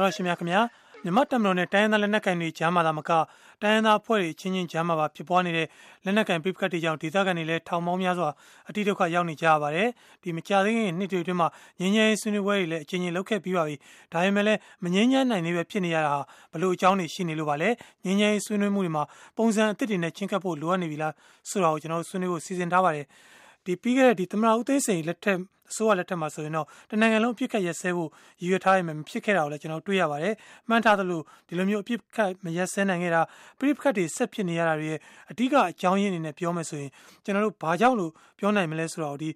တော်ရှင်များခင်ဗျာမြန်မာတပ်မတော်နဲ့တိုင်းရင်းသားလက်နက်ကိုင်တွေကြားမှာသာမကတိုင်းရင်းသားအဖွဲ့တွေချင်းချင်းကြားမှာပါဖြစ်ပွားနေတဲ့လက်နက်ကိုင်ပြစ်ခတ်တွေကြောင့်ဒေသခံတွေလည်းထောင်ပေါင်းများစွာအတိဒုက္ခရောက်နေကြရပါတယ်ဒီမကြသေးခင်နှစ်တွေအတွင်းမှာငင်းငယ်ဆွေးနွေးပွဲတွေလည်းအချင်းချင်းလုပ်ခဲ့ပြီးပါပြီဒါပေမဲ့လည်းမငင်းငယ်နိုင်သေးပဲဖြစ်နေရတာဟာဘလို့အကြောင်းတွေရှိနေလို့ပါလဲငင်းငယ်ဆွေးနွေးမှုတွေမှာပုံစံအသစ်တွေနဲ့ချင်းကပ်ဖို့လိုအပ်နေပြီလားဆိုတာကိုကျွန်တော်ဆွေးနွေးဖို့စီစဉ်ထားပါတယ် ဒီပြီးခဲ့တဲ့ဒီသမရဦးသိန်းစိန်လက်ထက်အစိုးရလက်ထက်မှာဆိုရင်တော့တနိုင်ငံလုံးအပြစ်ခတ်ရက်စဲဖို့ရည်ရွယ်ထားရမယ်မဖြစ်ခဲ့တာကိုလည်းကျွန်တော်တွေ့ရပါတယ်။မှန်းထားသလိုဒီလိုမျိုးအပြစ်ခတ်မရက်စဲနိုင်ခဲ့တာပြစ်ခတ်တွေဆက်ဖြစ်နေရတာတွေရဲ့အဓိကအကြောင်းရင်းအနေနဲ့ပြောမယ်ဆိုရင်ကျွန်တော်တို့ဘာကြောင့်လို့ပြောနိုင်မလဲဆိုတော့ဒီ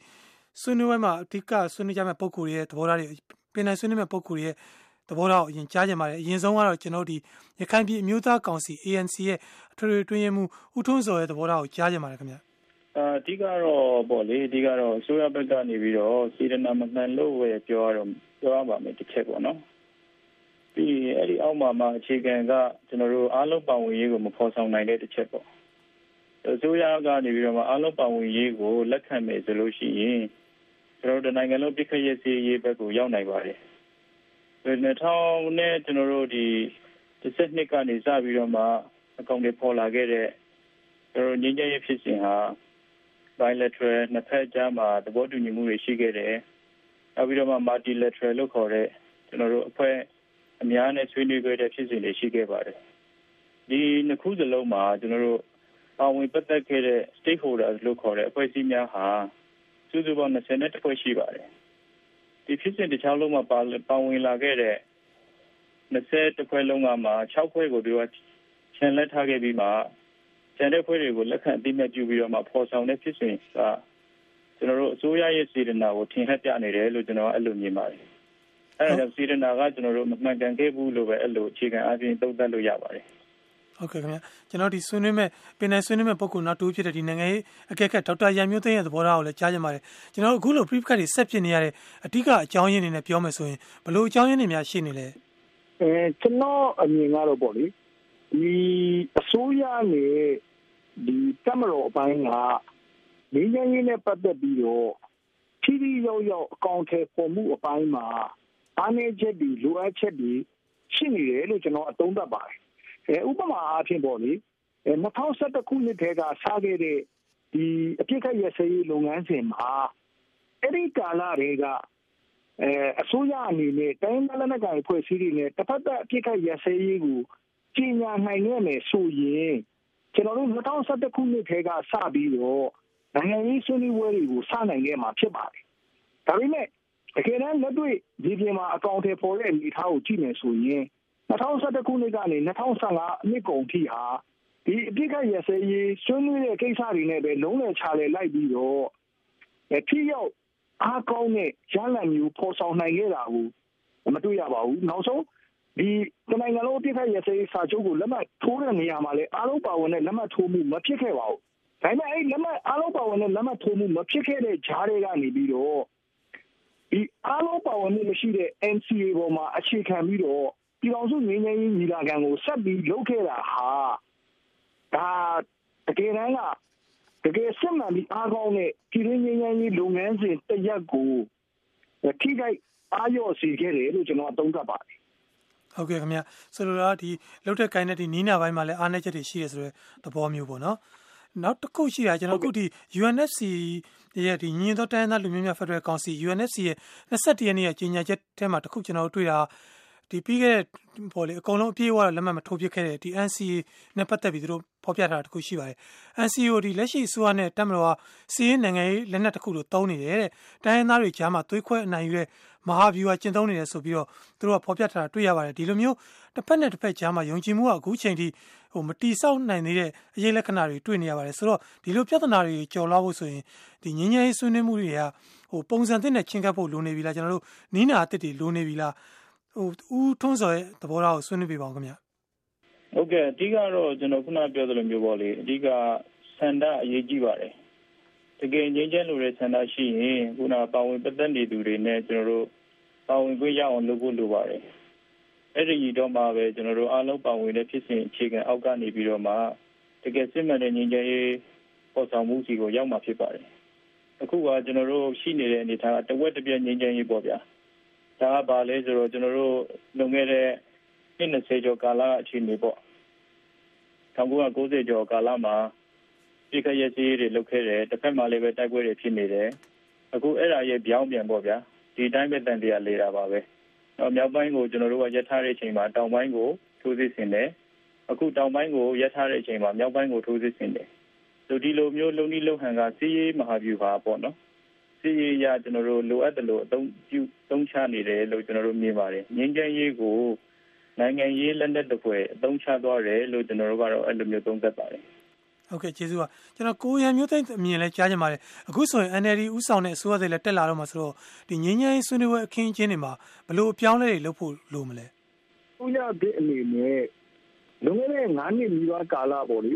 ဆွေးနွေးပွဲမှာအဓိကဆွေးနွေးကြမယ့်ပုံကိုယ်ရဲ့သဘောထားတွေပြင်နိုင်ဆွေးနွေးမယ့်ပုံကိုယ်ရဲ့သဘောထားကိုအရင်ကြားကြပါတယ်အရင်ဆုံးကတော့ကျွန်တော်ဒီရခိုင်ပြည်အမျိုးသားကောင်စီ ANC ရဲ့အထွေထွေတွင်းရမှုဦးထွန်းစော်ရဲ့သဘောထားကိုကြားကြပါတယ်ခင်ဗျာ။ အဓိကတော့ပေါ့လေအဓိကတော့အစိုးရဘက်ကနေပြီးတော့စေတနာမမှန်လို့ပဲပြောရတော့ပြောရပါမယ်တစ်ချက်ပေါ့နော်ပြီးအဲ့ဒီအောက်မှာမှအခြေခံကကျွန်တော်တို့အားလုံးပါဝင်ရေးကိုမဖော်ဆောင်နိုင်တဲ့တစ်ချက်ပေါ့အစိုးရကနေပြီးတော့မှအားလုံးပါဝင်ရေးကိုလက်ခံမယ်ဆိုလို့ရှိရင်ကျွန်တော်တို့နိုင်ငံလုံးပြည့်ခရဲ့စီရေးဘက်ကိုရောက်နိုင်ပါတယ်2000နဲ့ကျွန်တော်တို့ဒီတစ်နှစ်ကနေစပြီးတော့မှအကောင့်တွေပေါ်လာခဲ့တဲ့ကျွန်တော်ငင်းကြရဲ့ဖြစ်စဉ်ဟာ bilateral နှစ်ဖက်ကြားမှာသဘောတူညီမှုတွေရှိခဲ့တယ်။နောက်ပြီးတော့မှ multilateral လို့ခေါ်တဲ့ကျွန်တော်တို့အဖွဲ့အများနဲ့ဆွေးနွေးခဲ့တဲ့ဖြစ်စဉ်တွေရှိခဲ့ပါတယ်။ဒီနှစ်ခုစလုံးမှာကျွန်တော်တို့ပါဝင်ပတ်သက်ခဲ့တဲ့ stakeholders လို့ခေါ်တဲ့အဖွဲ့အစည်းများဟာစုစုပေါင်း20ဖွဲ့ရှိပါတယ်။ဒီဖြစ်စဉ်တစ်ခြားလုံးမှာပါပါဝင်လာခဲ့တဲ့20ဖွဲ့လုံးကမှ6ဖွဲ့ကိုတို့ချန်လက်ထားခဲ့ပြီးမှ ကျန်တဲ့ဖွဲ့တွေကိုလက်ခံအသိမဲ့ပြုပြီးတော့မှဖော်ဆောင်တဲ့ဖြစ်စဉ်ကကျွန်တော်တို့အစိုးရရဲ့စေတနာကိုထင်ဟပ်ပြနေတယ်လို့ကျွန်တော်အဲ့လိုမြင်ပါတယ်။အဲ့ဒါကြောင့်စေတနာကကျွန်တော်တို့မမှန်ကန်ခဲ့ဘူးလို့ပဲအဲ့လိုအခြေခံအပြင်သုံးသပ်လို့ရပါတယ်။ဟုတ်ကဲ့ခင်ဗျာကျွန်တော်ဒီဆွေးနွေးမဲ့ပင်နယ်ဆွေးနွေးမဲ့ပုံကူနောက်တူဖြစ်တဲ့ဒီနိုင်ငံရေးအကဲခတ်ဒေါက်တာရန်မျိုးသိန်းရဲ့သဘောထားကိုလည်းကြားကြပါတယ်ကျွန်တော်အခုလို brief card တွေဆက်ဖြစ်နေရတဲ့အဓိကအကြောင်းရင်းတွေနဲ့ပြောမယ်ဆိုရင်ဘလို့အကြောင်းရင်းတွေများရှိနေလဲအဲကျွန်တော်အမြင်ကတော့ပေါ့လေ ဒီအစိုးရနဲ့ဒီတမတော်အပိုင်းကငင်းချင်းရေးနဲ့ပတ်သက်ပြီးတော့ဖြည်းဖြည်းရောက်ရောက်အကောင့်ထဲပေါ်မှုအပိုင်းမှာအားနည်းချက်တွေလိုအပ်ချက်တွေရှိနေတယ်လို့ကျွန်တော်အသုံးသပ်ပါတယ်အဲဥပမာအားဖြင့်ပေါ့လေအဲ2011ခုနှစ်ထဲကစခဲ့တဲ့ဒီအပြစ်ခတ်ရစရေးလုပ်ငန်းစဉ်မှာအဲ့ဒီကာလတွေကအဲအစိုးရအနေနဲ့တိုင်းဒေသနဲ့ကိုင်ဖွဲ့စည်းတွေနဲ့တစ်ဖက်သက်အပြစ်ခတ်ရစရေးကို ကြီးညာနိုင်ရမယ်ဆိုရင်ကျွန်တော်တို့2011ခုနှစ်ထဲကစပြီးတော့နိုင်ငံရေးဆွေးနွေးပွဲတွေကိုစနိုင်ခဲ့မှာဖြစ်ပါတယ်။ဒါပေမဲ့တကယ်တမ်းလက်တွေ့ဒီပြင်မှာအကောင့်ထဲပေါ်တဲ့အနေအထားကိုကြည့်မယ်ဆိုရင်2011ခုနှစ်ကနေ2015အနှစ်ကုန်ထိဟာဒီအပြစ်ကရစဲရေးဆွေးနွေးတဲ့ကိစ္စတွေနဲ့ပဲလုံးဝချလဲလိုက်ပြီးတော့အဖြစ်ရောက်အားကောင်းတဲ့ရလဒ်မျိုးပေါ်ဆောင်နိုင်ခဲ့တာကိုမတွေ့ရပါဘူး။နောက်ဆုံး ဒီတနိုင်ငံလုံးအပြစ်ခတ်ရစဲစာချုပ်ကိုလက်မှတ်ထိုးတဲ့နေရာမှာလည်းအားလုံးပါဝင်တဲ့လက်မှတ်ထိုးမှုမဖြစ်ခဲ့ပါဘူး။ဒါပေမဲ့အဲ့လက်မှတ်အားလုံးပါဝင်တဲ့လက်မှတ်ထိုးမှုမဖြစ်ခဲ့တဲ့ဂျားတွေကနေပြီးတော့ဒီအားလုံးပါဝင်မှုမရှိတဲ့ NCA ပေါ်မှာအခြေခံပြီးတော့ပြည်တော်စုငင်းငင်းညီလာခံကိုဆက်ပြီးလုပ်ခဲ့တာဟာဒါတကယ်တမ်းကတကယ်စစ်မှန်ပြီးအားကောင်းတဲ့ပြည်ရင်းငင်းငင်းလုပ်ငန်းစဉ်တရက်ကိုထိခိုက်အားရော့စေခဲ့တယ်လို့ကျွန်တော်အသုံးသပ်ပါတယ် ဟုတ်ကဲ့ခင်ဗျဆိုလိုတာဒီလုတ်တဲ့ကိုင်းတဲ့ဒီနီးနာပိုင်းမှာလည်းအားနည်းချက်တွေရှိရဆိုတဲ့သဘောမျိုးပေါ့နော်နောက်တစ်ခုရှိတာကျွန်တော်အခုဒီ UNFC ရဲ့ဒီညီညွတ်သောတိုင်းသားလူမျိုးများဖက်ဒရယ်ကောင်စီ UNFC ရဲ့21ရက်နေ့ရဲ့ကြေညာချက်ထဲမှာတစ်ခုကျွန်တော်တို့တွေ့တာ ဒီပြီးခဲ့တဲ့ပေါ်လေအကုန်လုံးအပြေးအဝလက်မှတ်မထိုးပြခဲ့တဲ့ဒီ NCA နဲ့ပတ်သက်ပြီးသူတို့ဖော်ပြထားတာတခုရှိပါတယ်။ NCA ဒီလက်ရှိအစိုးရနဲ့တက်မတော်ကစီးရင်နိုင်ငံရေးလက်နက်တစ်ခုလိုတုံးနေတယ်တဲ့။တိုင်းရင်းသားတွေကြားမှာသွေးခွဲအနိုင်ယူတဲ့မဟာဗျူဟာကျင့်သုံးနေတယ်ဆိုပြီးတော့သူတို့ကဖော်ပြထားတာတွေ့ရပါတယ်။ဒီလိုမျိုးတစ်ဖက်နဲ့တစ်ဖက်ကြားမှာယုံကြည်မှုကအခုချိန်ထိဟိုမတီဆောက်နိုင်သေးတဲ့အရေးလက္ခဏာတွေတွေ့နေရပါတယ်ဆိုတော့ဒီလိုပြဿနာတွေကြော်လွှားဖို့ဆိုရင်ဒီငင်းငယ်ရေးဆွေးနွေးမှုတွေကဟိုပုံစံသစ်နဲ့ချင်းကပ်ဖို့လိုနေပြီလားကျွန်တော်တို့နီးနာအစ်စ်တွေလိုနေပြီလား ဟိုဦးထွန်းစော်ရဲ့သဘောထားကိုဆွေးနွေးပြပါဦးခင်ဗျဟုတ်ကဲ့အဓိကတော့ကျွန်တော်ခုနပြောသလိုမျိုးပေါ့လေအဓိကဆန္ဒအရေးကြီးပါတယ်တကယ်ငြင်းချမ်းလို့တဲ့ဆန္ဒရှိရင်ခုနပါဝင်ပတ်သက်နေသူတွေနဲ့ကျွန်တော်တို့ပါဝင်ခွင့်ရအောင်လုပ်ဖို့လိုပါတယ်အဲ့ဒီတော့မှပဲကျွန်တော်တို့အားလုံးပါဝင်တဲ့ဖြစ်စဉ်အခြေခံအောက်ကနေပြီးတော့မှတကယ်စစ်မှန်တဲ့ငြိမ်းချမ်းရေးပေါ်ဆောင်မှုစီကိုရောက်မှာဖြစ်ပါတယ်အခုကကျွန်တော်တို့ရှိနေတဲ့အနေအထားတဝက်တစ်ပြက်ငြိမ်းချမ်းရေးပေါ့ဗျာ ဒါဒါကဘာလဲဆိုတော့ကျွန်တော်တို့လုံခဲ့တဲ့နှစ်20ကျော်ကာလအခြေအနေပေါ့1990ကျော်ကာလမှာပြည်ခရဲစီးတွေလုပ်ခဲ့တယ်တစ်ဖက်မှာလည်းပဲတိုက်ပွဲတွေဖြစ်နေတယ်အခုအဲ့ဒါရဲ့ပြောင်းပြန်ပေါ့ဗျာဒီတိုင်းပဲတန်တရားလေတာပါပဲတော့မြောက်ပိုင်းကိုကျွန်တော်တို့ကရက်ထားတဲ့အချိန်မှာတောင်ပိုင်းကိုထိုးစစ်ဆင်တယ်အခုတောင်ပိုင်းကိုရက်ထားတဲ့အချိန်မှာမြောက်ပိုင်းကိုထိုးစစ်ဆင်တယ်ဆိုဒီလိုမျိုးလုံနီးလုံဟန်ကစီးရေးမဟာဗျူဟာပေါ့နော် စီးရေးရကျွန်တော်တို့လိုအပ်တယ်လို့အသုံးပြုသုံးချနေတယ်လို့ကျွန်တော်တို့မြင်ပါတယ်ငင်းချမ်းရေးကိုနိုင်ငံရေးလက်နက်တစ်ဖွဲ့အသုံးချသွားတယ်လို့ကျွန်တော်တို့ကတော့အဲ့လိုမျိုးသုံးသပ်ပါတယ်ဟုတ်ကဲ့ကျေးဇူးပါကျွန်တော်ကိုရံမျိုးသိအမြင်လဲကြားချင်ပါတယ်အခုဆိုရင် NLD ဥဆောင်တဲ့အစိုးရတွေလည်းတက်လာတော့မှဆိုတော့ဒီငင်းငယ်ဆွေးနွေးပွဲအခင်းအကျင်းတွေမှာဘလို့အပြောင်းလဲတွေလုပ်ဖို့လိုမလဲဥရတဲ့အနေနဲ့လွန်ခဲ့တဲ့9နှစ်နီးပါးကာလပေါ့လေ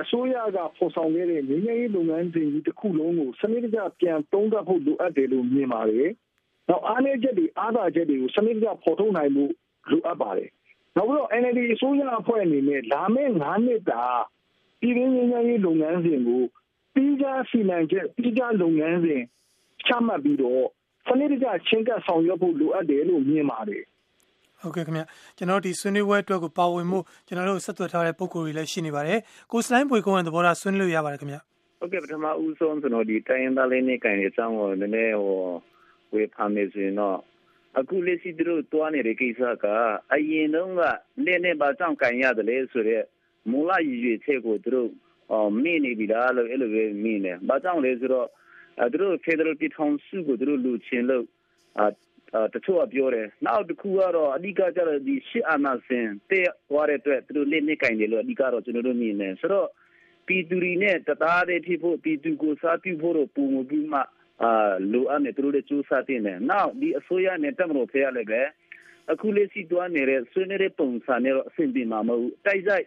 အစိုးရကပေါ်ဆောင်ခဲ့တဲ့ငင်းငယ်လုပ်ငန်းစဉ်ကြီးတစ်ခုလုံးကိုစနစ်တကျပြန်သုံးသပ်ဖို့လိုအပ်တယ်လို့မြင်ပါတယ်နောက်အားနည်းချက်တွေအားသာချက်တွေကိုစနစ်တကျပေါ်ထုတ်နိုင်မှုလိုအပ်ပါတယ်နောက်ပြီးတော့ NLD အစိုးရအဖွဲ့အနေနဲ့လာမယ့်9နှစ်တာပြည်တွင်းငင်းငယ်ရေးလုပ်ငန်းစဉ်ကိုပြီးကြစီမံချက်ပြီးကြလုပ်ငန်းစဉ်ချမှတ်ပြီးတော့စနစ်တကျချင်းကပ်ဆောင်ရွက်ဖို့လိုအပ်တယ်လို့မြင်ပါတယ် ဟုတ်ကဲ့ခင်ဗျကျွန်တော်ဒီဆွေးနွေးပွဲအတွက်ကိုပါဝင်မှုကျွန်တော်တို့ဆက်သွယ်ထားတဲ့ပုံကိုယ်တွေလည်းရှိနေပါတယ်ကိုစလိုင်းပွေကုန်းရဲ့သဘောထားဆွေးနွေးလို့ရပါတယ်ခင်ဗျဟုတ်ကဲ့ပထမဦးဆုံးကျွန်တော်ဒီတိုင်းရင်းသားလေးနေကန်ရေးအကြောင်းကိုနည်းနည်းဟိုဝေဖန်နေဆိုရင်တော့အခုလက်ရှိသူတို့တွားနေတဲ့ကိစ္စကအရင်တုန်းကလက်နဲ့ပါကြောင့်ကန်ရတယ်လေဆိုတော့မူလရည်ရွယ်ချက်ကိုသူတို့အော်မိနေပြီလားလို့အဲ့လိုပဲမိနေ။ဘာကြောင့်လဲဆိုတော့သူတို့ Federal ပြည်ထောင်စုကိုသူတို့လူချင်းလို့အာ တချို့ကပြောတယ်။နောက်တစ်ခုကတော့အဓိကကျတော့ဒီရှစ်အာနာစင်တဲ့ဟောတဲ့အတွက်သူတို့လက်နဲ့ကင်တယ်လို့အဓိကတော့ကျွန်တော်တို့မြင်နေ။ဆိုတော့ပြည်သူတွေနဲ့တသားတည်းဖြစ်ဖို့ပြည်သူကိုစားပြုဖို့တော့ပုံမပြီးမှအာလိုအပ်နေသူတို့လည်းစူးစမ်းတင်တယ်။နောက်ဒီအစိုးရနဲ့တက်မလို့ဖရလည်းပဲအခုလေးစီတွားနေတဲ့ဆွေးနွေးတဲ့ပုံစံနဲ့တော့အဆင်ပြေမှာမဟုတ်ဘူး။တိုက်ဆိုင်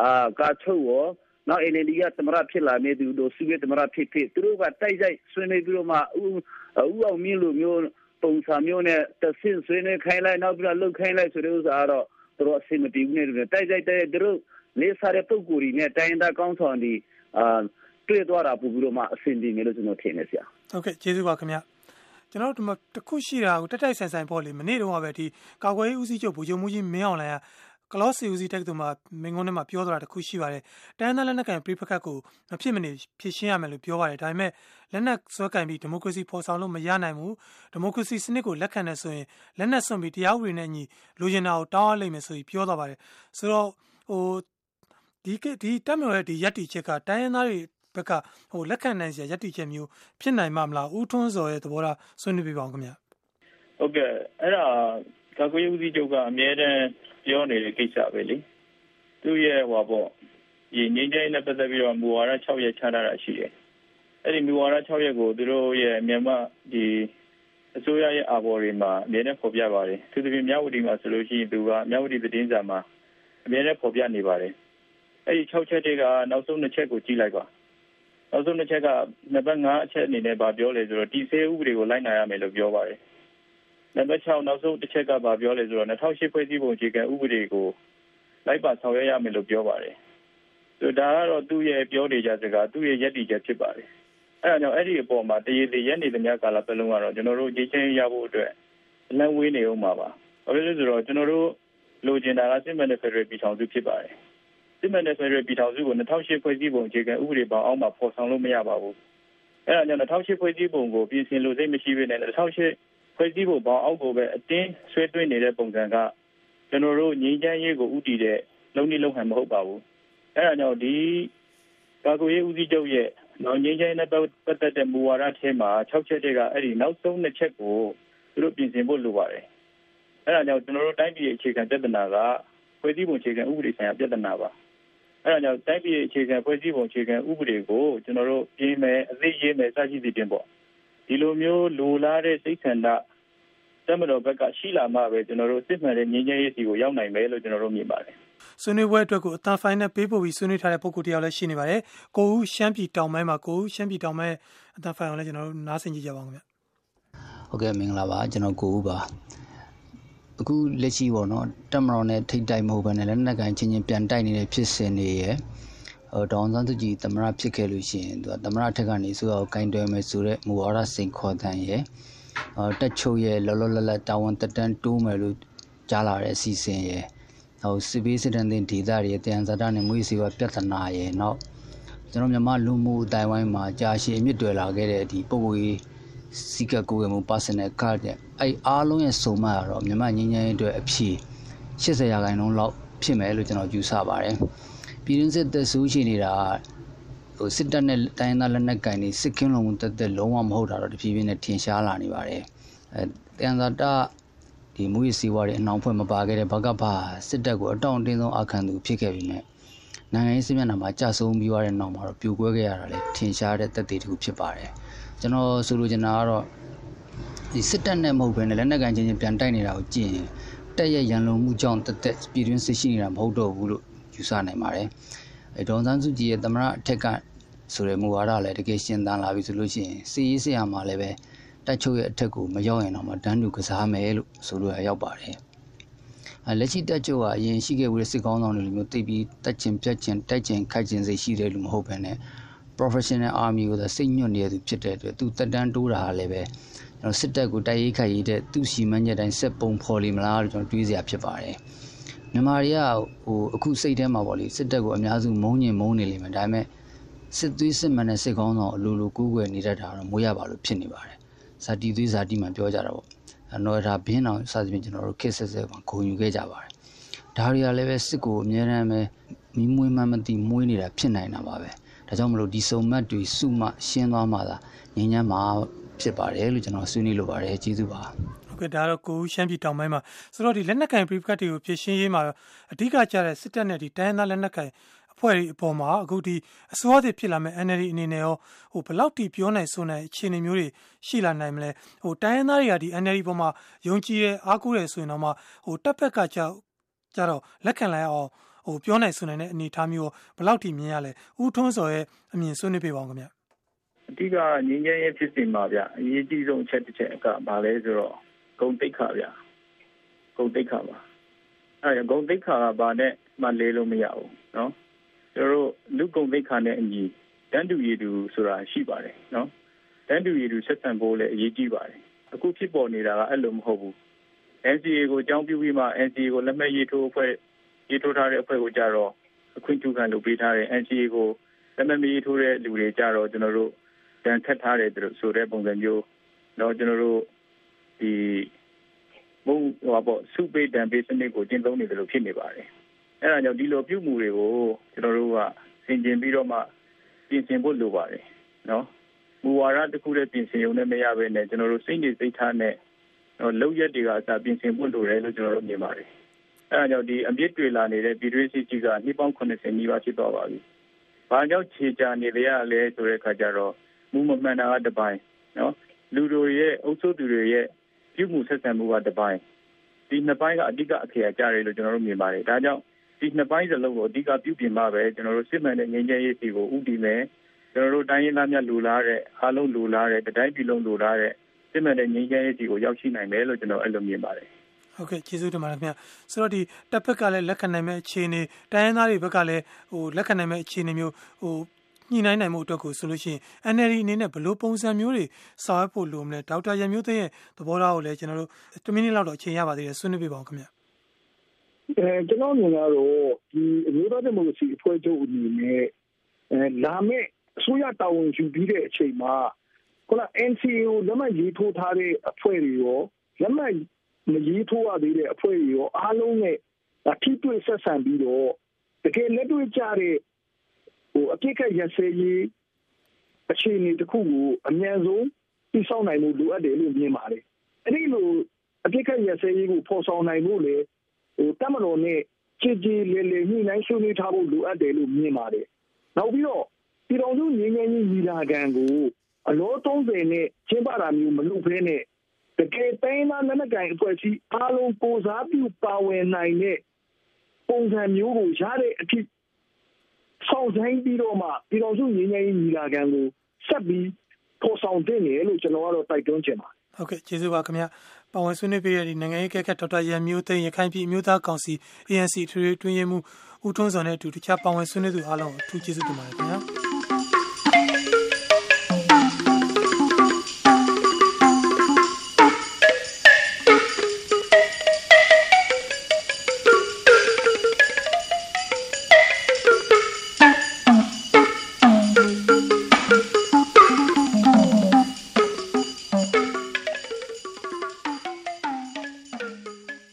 အာကာချုပ်ရောနောက် NLD ကသမရဖြစ်လာနေသူတို့စုရဲသမရဖြစ်ဖြစ်သူတို့ကတိုက်တိုက်ဆွေးနွေးပြီးတော့မှဥဥအောင်မြင့်လိုမျိုး ပုံစံမျိုးနဲ့တဆင့်ဆွေးနွေးခိုင်းလိုက်နောက်ပြီးတော့လှုပ်ခိုင်းလိုက်ဆိုတဲ့ဥစ္စာကတော့သူတို့အဆင်မပြေဘူးနဲ့တိုက်တိုက်တိုက်သူတို့လေးစားတဲ့ပုံကိုယ်ကြီးနဲ့တိုင်းသားကောင်းဆောင်ဒီအာတွေ့သွားတာပို့ပြီးတော့မှအဆင်ပြေမယ်လို့ကျွန်တော်ထင်နေဆရာဟုတ်ကဲ့ကျေးဇူးပါခင်ဗျာကျွန်တော်တို့တခုရှိတာကိုတက်တိုက်ဆန်ဆန်ပေါ့လေမနေ့တုန်းကပဲဒီကာကွယ်ရေးဦးစီးချုပ်ဗိုလ်ချုပ်မှုကြီးမင်းအောင်လှိုင်က ကလော့စီဦးစီးတက္ကသိုလ်မှာမင်းကုန်းထဲမှာပြောသွားတာတခုရှိပါတယ်။တန်းသားလက်နက်ကန်ပြိပခတ်ကိုမဖြစ်မနေဖြစ်ရှင်းရမယ်လို့ပြောပါတယ်။ဒါပေမဲ့လက်နက်စွဲကင်ပြီးဒီမိုကရေစီဖော်ဆောင်လို့မရနိုင်ဘူး။ဒီမိုကရေစီစနစ်ကိုလက်ခံနေဆိုရင်လက်နက်စွန့်ပြီးတရားဥပဒေနဲ့ညီလူကျင်တာကိုတောင်းအပ်လိမ့်မယ်ဆိုပြီးပြောသွားပါတယ်။ဆိုတော့ဟိုဒီဒီတက်မလို့ရဲ့ဒီရက်တီချက်ကတိုင်းရင်းသားတွေဘက်ကဟိုလက်ခံနိုင်စရာရက်တီချက်မျိုးဖြစ်နိုင်မှာမလားဦးထွန်းစော်ရဲ့သဘောထားဆွေးနွေးပြပါအောင်ခင်ဗျ။ဟုတ်ကဲ့အဲ့ဒါ ကာကွယ်ရေးဦးစီးချုပ်ကအမြဲတမ်းပြောနေတဲ့ကိစ္စပဲလေသူ့ရဲ့ဟောပေါ့ဒီငင်းကျင်းနဲ့ပတ်သက်ပြီးတော့မူဝါဒ6ရက်ချထားတာရှိတယ်အဲ့ဒီမူဝါဒ6ရက်ကိုသူတို့ရဲ့မြန်မာဒီအစိုးရရဲ့အာဘော်တွေမှာအမြဲတမ်းဖော်ပြပါတယ်သူတို့ပြင်မြဝတီမှာဆိုလို့ရှိရင်သူကမြဝတီသတင်းစာမှာအမြဲတမ်းဖော်ပြနေပါတယ်အဲ့ဒီ6ချက်တွေကနောက်ဆုံး2ချက်ကိုကြည့်လိုက်ပါနောက်ဆုံးတစ်ချက်ကနံပါတ်5အချက်အနေနဲ့ဗာပြောလဲဆိုတော့ဒီစေဥပဒေကိုလိုက်နာရမယ်လို့ပြောပါတယ် နံပါတ်6နောက်ဆုံးတစ်ချက်ကဗာပြောလဲဆိုတော့2008ဖွဲ့စည်းပုံအခြေခံဥပဒေကိုလိုက်ပါဆောင်ရွက်ရမယ်လို့ပြောပါတယ်ဆိုဒါကတော့သူ့ရဲ့ပြောနေကြစကားသူ့ရဲ့ယက်တီချက်ဖြစ်ပါတယ်အဲဒါကြောင့်အဲ့ဒီအပေါ်မှာတရေတရက်နေသမျှကာလပတ်လုံးကတော့ကျွန်တော်တို့ကြီးချင်းရဖို့အတွက်လမ်းဝေးနေအောင်ပါပါဘာဖြစ်လို့ဆိုတော့ကျွန်တော်တို့လိုချင်တာကစစ်မှန်တဲ့ဖက်ဒရယ်ပြည်ထောင်စုဖြစ်ပါတယ်စစ်မှန်တဲ့ဖက်ဒရယ်ပြည်ထောင်စုကို2008ဖွဲ့စည်းပုံအခြေခံဥပဒေပေါင်းအောက်မှာဖော်ဆောင်လို့မရပါဘူးအဲဒါကြောင့်2008ဖွဲ့စည်းပုံကိုပြင်ဆင်လို့စိတ်မရှိဘဲနဲ့2008 ဖွဲ့စည်းပုံပေါင်းအောက်ကိုပဲအတင်းဆွဲသွင်းနေတဲ့ပုံစံကကျွန်တော်တို့ငြိမ်းချမ်းရေးကိုဥတည်တဲ့လုံနေလုံဟန်မဟုတ်ပါဘူးအဲဒါကြောင့်ဒီကာကွယ်ရေးဦးစီးချုပ်ရဲ့နောက်ငြိမ်းချမ်းရေးနဲ့ပတ်သက်တဲ့မူဝါဒထဲမှာ6ချက်တည်းကအဲ့ဒီနောက်ဆုံး2ချက်ကိုသူတို့ပြင်ဆင်ဖို့လိုပါတယ်အဲဒါကြောင့်ကျွန်တော်တို့တိုင်းပြည်အခြေခံပြဿနာကဖွဲ့စည်းပုံအခြေခံဥပဒေဆိုင်ရာပြဿနာပါအဲဒါကြောင့်တိုင်းပြည်အခြေခံဖွဲ့စည်းပုံအခြေခံဥပဒေကိုကျွန်တော်တို့ပြင်မယ်အသိရေးမယ်စသဖြင့်ပေါ့ ဒီလိုမျိုးလိုလားတဲ့စိတ်ဆန္ဒတက်မတော်ဘက်ကရှိလာမှပဲကျွန်တော်တို့စစ်မှန်တဲ့ငြိမ်းချမ်းရေးစီကိုရောက်နိုင်မယ်လို့ကျွန်တော်တို့မြင်ပါတယ်ဆွေးနွေးပွဲအတွက်ကိုအတန်ဖိုင်နဲ့ပေးပို့ပြီးဆွေးနွေးထားတဲ့ပုံကိုတယောက်လည်းရှိနေပါတယ်ကိုဦးရှမ်းပြည်တောင်ပိုင်းမှာကိုဦးရှမ်းပြည်တောင်ပိုင်းအတန်ဖိုင်အောင်လည်းကျွန်တော်တို့နားဆင်ကြည့်ကြပါဦးခင်ဗျဟုတ်ကဲ့မင်္ဂလာပါကျွန်တော်ကိုဦးပါအခုလက်ရှိပေါ့နော်တက်မတော်နဲ့ထိတ်တိုက်မဟုတ်ဘဲနဲ့လက်နက်ကန်ချင်းချင်းပြန်တိုက်နေတဲ့ဖြစ်စဉ်တွေရယ်ဟို ဒေါန်ဆန်းစုကြည်သမရဖြစ်ခဲ့လို့ရှိရင်သူကသမရထက်ကနေဆိုတော့ကင်တွယ်မယ်ဆိုတဲ့မူဝါဒစိန်ခေါ်တန်ရယ်တက်ချုပ်ရဲ့လောလောလတ်လတ်တာဝန်တက်တန်းတိုးမယ်လို့ကြားလာတဲ့အစီအစဉ်ရဲ့ဟိုစစ်ပေးစစ်တမ်းတင်ဒေသတွေတန်ဇာတာနဲ့မွေးစီဝပြဿနာရဲ့နောက်ကျွန်တော်မြန်မာလူမှုအတိုင်းဝိုင်းမှာကြာရှည်အမြင့်တွယ်လာခဲ့တဲ့ဒီပုံကိုယ်စီကကိုယ်မှု personal card တဲ့အဲ့အားလုံးရဲ့စုံမရတော့မြန်မာငင်းငင်းအတွက်အဖြစ်80ရာခိုင်နှုန်းလောက်ဖြစ်မယ်လို့ကျွန်တော်ယူဆပါတယ် ပြည်တွင်းစစ်သက်ဆိုးရှိနေတာဟိုစစ်တပ်နဲ့တိုင်းသားလက်နက်ကင်တွေစစ်ကင်းလုံးတက်တက်လုံးဝမဟုတ်တာတော့တဖြည်းဖြည်းနဲ့ထင်ရှားလာနေပါတယ်အဲတန်သာတာဒီမူရစီဝါတွေအနှောင်ဖွဲ့မပါခဲ့တဲ့ဘကဘာစစ်တပ်ကိုအတောင့်အတင်းဆုံးအခမ်းသူဖြစ်ခဲ့ပြီးမြဲနိုင်ငံရေးစစ်မျက်နှာမှာကြာဆုံးပြီးသွားတဲ့နောက်မှာတော့ပြိုကွဲခဲ့ရတာလေထင်ရှားတဲ့သက်သေတစ်ခုဖြစ်ပါတယ်ကျွန်တော်ဆိုလိုချင်တာကတော့ဒီစစ်တပ်နဲ့မဟုတ်ဘဲနဲ့လက်နက်ကန်ချင်းချင်းပြန်တိုက်နေတာကိုကြည့်ရင်တက်ရဲ့ရန်လုံမှုကြောင့်တက်တက်ပြည်တွင်းစစ်ရှိနေတာမဟုတ်တော့ဘူးလို့ ယူဆနိုင်ပါတယ်အဲဒေါန်ဆန်းစုကြည်ရဲ့သမရအထက်ကဆိုတဲ့မူဝါဒလည်းတကယ်ရှင်းသန်လာပြီဆိုလို့ရှိရင်စီရေးဆရာမှာလည်းပဲတက်ချုပ်ရဲ့အထက်ကိုမရောက်ရင်တော့မှတန်းတူကစားမယ်လို့ဆိုလို့ရောက်ပါတယ်။အဲလက်ရှိတက်ချုပ်ကအရင်ရှိခဲ့တဲ့စစ်ကောင်းဆောင်တွေလိုမျိုးတိတ်ပြီးတက်ချင်ပြတ်ချင်တိုက်ချင်ခိုက်ချင်စိတ်ရှိတယ်လို့မဟုတ်ဘဲနဲ့ professional army ကိုသာစိတ်ညွတ်နေတဲ့သူဖြစ်တဲ့အတွက်သူတက်တန်းတိုးတာလည်းပဲကျွန်တော်စစ်တပ်ကိုတိုက်ရိုက်ခိုက်ရတဲ့သူ့စီမံချက်တိုင်းစက်ပုံဖော်လိမလားလို့ကျွန်တော်တွေးစရာဖြစ်ပါတယ်။ မြန်မာတွေကဟိုအခုစိတ်ထဲမှာပေါ့လေစစ်တပ်ကိုအများစုမုန်းညင်မုန်းနေလိမ့်မယ်ဒါပေမဲ့စစ်သွေးစစ်မှန်တဲ့စစ်ကောင်းဆောင်အလိုလိုကူးကွယ်နေတတ်တာတော့မိုးရပါလို့ဖြစ်နေပါတယ်ဇာတိသွေးဇာတိမှပြောကြတာပေါ့အနော်ဒါဘင်းအောင်စသဖြင့်ကျွန်တော်တို့ခက်ဆက်ဆက်ကဂုံယူခဲ့ကြပါတယ်ဒါတွေကလည်းပဲစစ်ကိုအများအားပဲမီးမွေးမှမသိမွေးနေတာဖြစ်နိုင်တာပါပဲဒါကြောင့်မလို့ဒီစုံမတ်တွေစုမှရှင်းသွားမှသာငញ្ញမ်းမှာဖြစ်ပါတယ်လို့ကျွန်တော်ဆွေးနွေးလိုပါတယ်ကျေးဇူးပါ ဟုတ်ကဲ့ဒါတော့ကိုဦးရှမ်းပြည်တောင်ပိုင်းမှာဆိုတော့ဒီလက်နက်ကင်ပရိကတ်တွေကိုဖြည့်ရှင်းရေးမှာအဓိကကျတဲ့စစ်တပ်နဲ့ဒီတိုင်းသားလက်နက်ကင်အဖွဲ့တွေအပေါ်မှာအခုဒီအစိုးရသစ်ဖြစ်လာမဲ့ NLD အနေနဲ့ရောဟိုဘလောက်ထိပြောနိုင်ဆိုနိုင်အခြေအနေမျိုးတွေရှိလာနိုင်မလဲဟိုတိုင်းရင်းသားတွေကဒီ NLD ပေါ်မှာယုံကြည်တဲ့အားကိုးတယ်ဆိုရင်တော့မှဟိုတပ်ဖက်ကကြောက်ကြတော့လက်ခံလိုက်အောင်ဟိုပြောနိုင်ဆိုနိုင်တဲ့အနေအထားမျိုးဘလောက်ထိမြင်ရလဲဦးထွန်းစော်ရဲ့အမြင်ဆွေးနွေးပြပါဦးခင်ဗျအဓိကငင်းငယ်ရေးဖြစ်စီမှာဗျအရေးကြီးဆုံးအချက်တစ်ချက်ကဘာလဲဆိုတော့ ဂုံတိတ်ခါဗျာဂုံတိတ်ခါပါအဲ့ဒါဂုံတိတ်ခါကဘာနဲ့မှလေးလို့မရဘူးနော်ကျွန်တော်တို့လူဂုံတိတ်ခါနဲ့အညီတန်တူရည်တူဆိုတာရှိပါတယ်နော်တန်တူရည်တူဆက်ဆံဖို့လည်းအရေးကြီးပါတယ်အခုဖြစ်ပေါ်နေတာကအဲ့လိုမဟုတ်ဘူး NCA ကိုအကြောင်းပြုပြီးမှ NCA ကိုလက်မှတ်ရေးထိုးအဖွဲ့ရေးထိုးထားတဲ့အဖွဲ့ကိုကြတော့အခွင့်အရေးလုပ်ပေးထားတဲ့ NCA ကိုလက်မှတ်ရေးထိုးတဲ့လူတွေကြတော့ကျွန်တော်တို့တန်ထက်ထားတယ်သူတို့ဆိုတဲ့ပုံစံမျိုးတော့ကျွန်တော်တို့ ဒီဘုံဟောပေါ့စုပေးတန်ပေးစနစ်ကိုကျင့်သုံးနေတယ်လို့ဖြစ်နေပါတယ်အဲ့ဒါကြောင့်ဒီလိုပြုမှုတွေကိုကျွန်တော်တို့ကဆင်ခြင်ပြီးတော့မှပြင်ဆင်ဖို့လိုပါတယ်နော်မူဝါဒတစ်ခုတည်းပြင်ဆင်ရုံနဲ့မရဘဲနဲ့ကျွန်တော်တို့စိတ်နေစိတ်ထားနဲ့တော့လောက်ရက်တွေကအစားပြင်ဆင်ဖို့လိုတယ်လို့ကျွန်တော်တို့မြင်ပါတယ်အဲဒါကြောင့်ဒီအပြစ်တွေလာနေတဲ့ပြည်တွင်းစစ်ကြီးကနှစ်ပေါင်း80နီးပါးဖြစ်သွားပါပြီ။ဘာကြောင့်ခြေချနေရလဲဆိုတဲ့အခါကျတော့မူမမှန်တာကတပိုင်းနော်လူတို့ရဲ့အုပ်စုသူတွေရဲ့ ပြုမှုဆက်ဆံမှုကတပိုင်းဒီနှစ်ပိုင်းကအဓိကအခရာကြတယ်လို့ကျွန်တော်တို့မြင်ပါတယ်။ဒါကြောင့်ဒီနှစ်ပိုင်းစလုံးကိုအဓိကပြုပြင်မှပဲကျွန်တော်တို့စစ်မှန်တဲ့ငြိမ်းချမ်းရေးစီကိုဥတည်မယ်ကျွန်တော်တို့တိုင်းရင်းသားများလူလာတဲ့အားလုံးလူလာတဲ့တိုင်းပြည်လုံးလူလာတဲ့စစ်မှန်တဲ့ငြိမ်းချမ်းရေးစီကိုရောက်ရှိနိုင်မယ်လို့ကျွန်တော်အဲ့လိုမြင်ပါတယ်ဟုတ်ကဲ့ကျေးဇူးတင်ပါတယ်ခင်ဗျဆိုတော့ဒီတပ်ဖက်ကလည်းလက်ခံနိုင်မဲ့အခြေအနေတိုင်းရင်းသားတွေဘက်ကလည်းဟိုလက်ခံနိုင်မဲ့အခြေအနေမျိုးဟို ညှိနှိုင်းနိုင်မှုအတွက်ကိုဆိုလို့ရှိရင် NLD အနေနဲ့ဘယ်လိုပုံစံမျိုးတွေဆောင်ရွက်ဖို့လိုမလဲ ဒေါက်တာရန်မျိုးသိရဲ့ သဘောထားကိုလည်း ကျွန်တော်တို့10မိနစ်လောက်တော့ အချိန်ရပါသေးတယ် ဆွေးနွေးပြပါဦးခင်ဗျအဲကျွန်တော်မြင်ကတော့ ဒီအမျိုးသားဒီမိုကရေစီအဖွဲ့ချုပ်အနေနဲ့အဲလာမယ့်အစိုးရတာဝန်ယူပြီးတဲ့အချိန်မှာ ခုန NCA ကို လက်မှတ်ရေးထိုးထားတဲ့အဖွဲ့တွေရော လက်မှတ်မရေးထိုးရသေးတဲ့အဖွဲ့တွေရော အားလုံးနဲ့ ထိတွေ့ဆက်ဆံပြီးတော့ တကယ်လက်တွေ့ကြတဲ့ ဟိုအပြစ်ကရစဲရေးအခြေအနေတစ်ခုကိုအမြန်ဆုံးသိဆောင်နိုင်မှုလိုအပ်တယ်လို့မြင်ပါတယ်။အဲဒီလိုအပြစ်ကရစဲရေးကိုဖော်ဆောင်နိုင်ဖို့လေဟိုတက်မတော်နဲ့ကြည်ကြည်လေးလေးညှိနှိုင်းဆွေးနွေးထားဖို့လိုအပ်တယ်လို့မြင်ပါတယ်။နောက်ပြီးတော့ပြည်တော်စုငြိမ်းချမ်းရေးညီလာခံကိုအလော30နဲ့ကျင်းပတာမျိုးမလုပ်ဘဲနဲ့တကယ်တိုင်းသားလက်နက်ကိုင်အဖွဲ့အစည်းအားလုံးကိုစားပြုပါဝင်နိုင်တဲ့ပုံစံမျိုးကိုရတဲ့အဖြစ် ဆောင်ဆိုင်ပြီးတော့မှပြည်တော်စုငြိမ်းချမ်းရေးညီလာခံကိုဆက်ပြီးပေါ်ဆောင်တင်တယ်လို့ကျွန်တော်ကတော့တိုက်တွန်းချင်ပါတယ်ဟုတ်ကဲ့ကျေးဇူးပါခင်ဗျာပါဝင်ဆွေးနွေးပေးတဲ့ဒီနိုင်ငံရေးကက်ကဒေါက်တာရန်မျိုးသိန်းရခိုင်ပြည်အမျိုးသားကောင်စီ ANC ထွေထွေတွင်းရေးမှုဦးထွန်းစောနဲ့အတူတခြားပါဝင်ဆွေးနွေးသူအားလုံးအထူးကျေးဇူးတင်ပါတယ်ခင်ဗျာ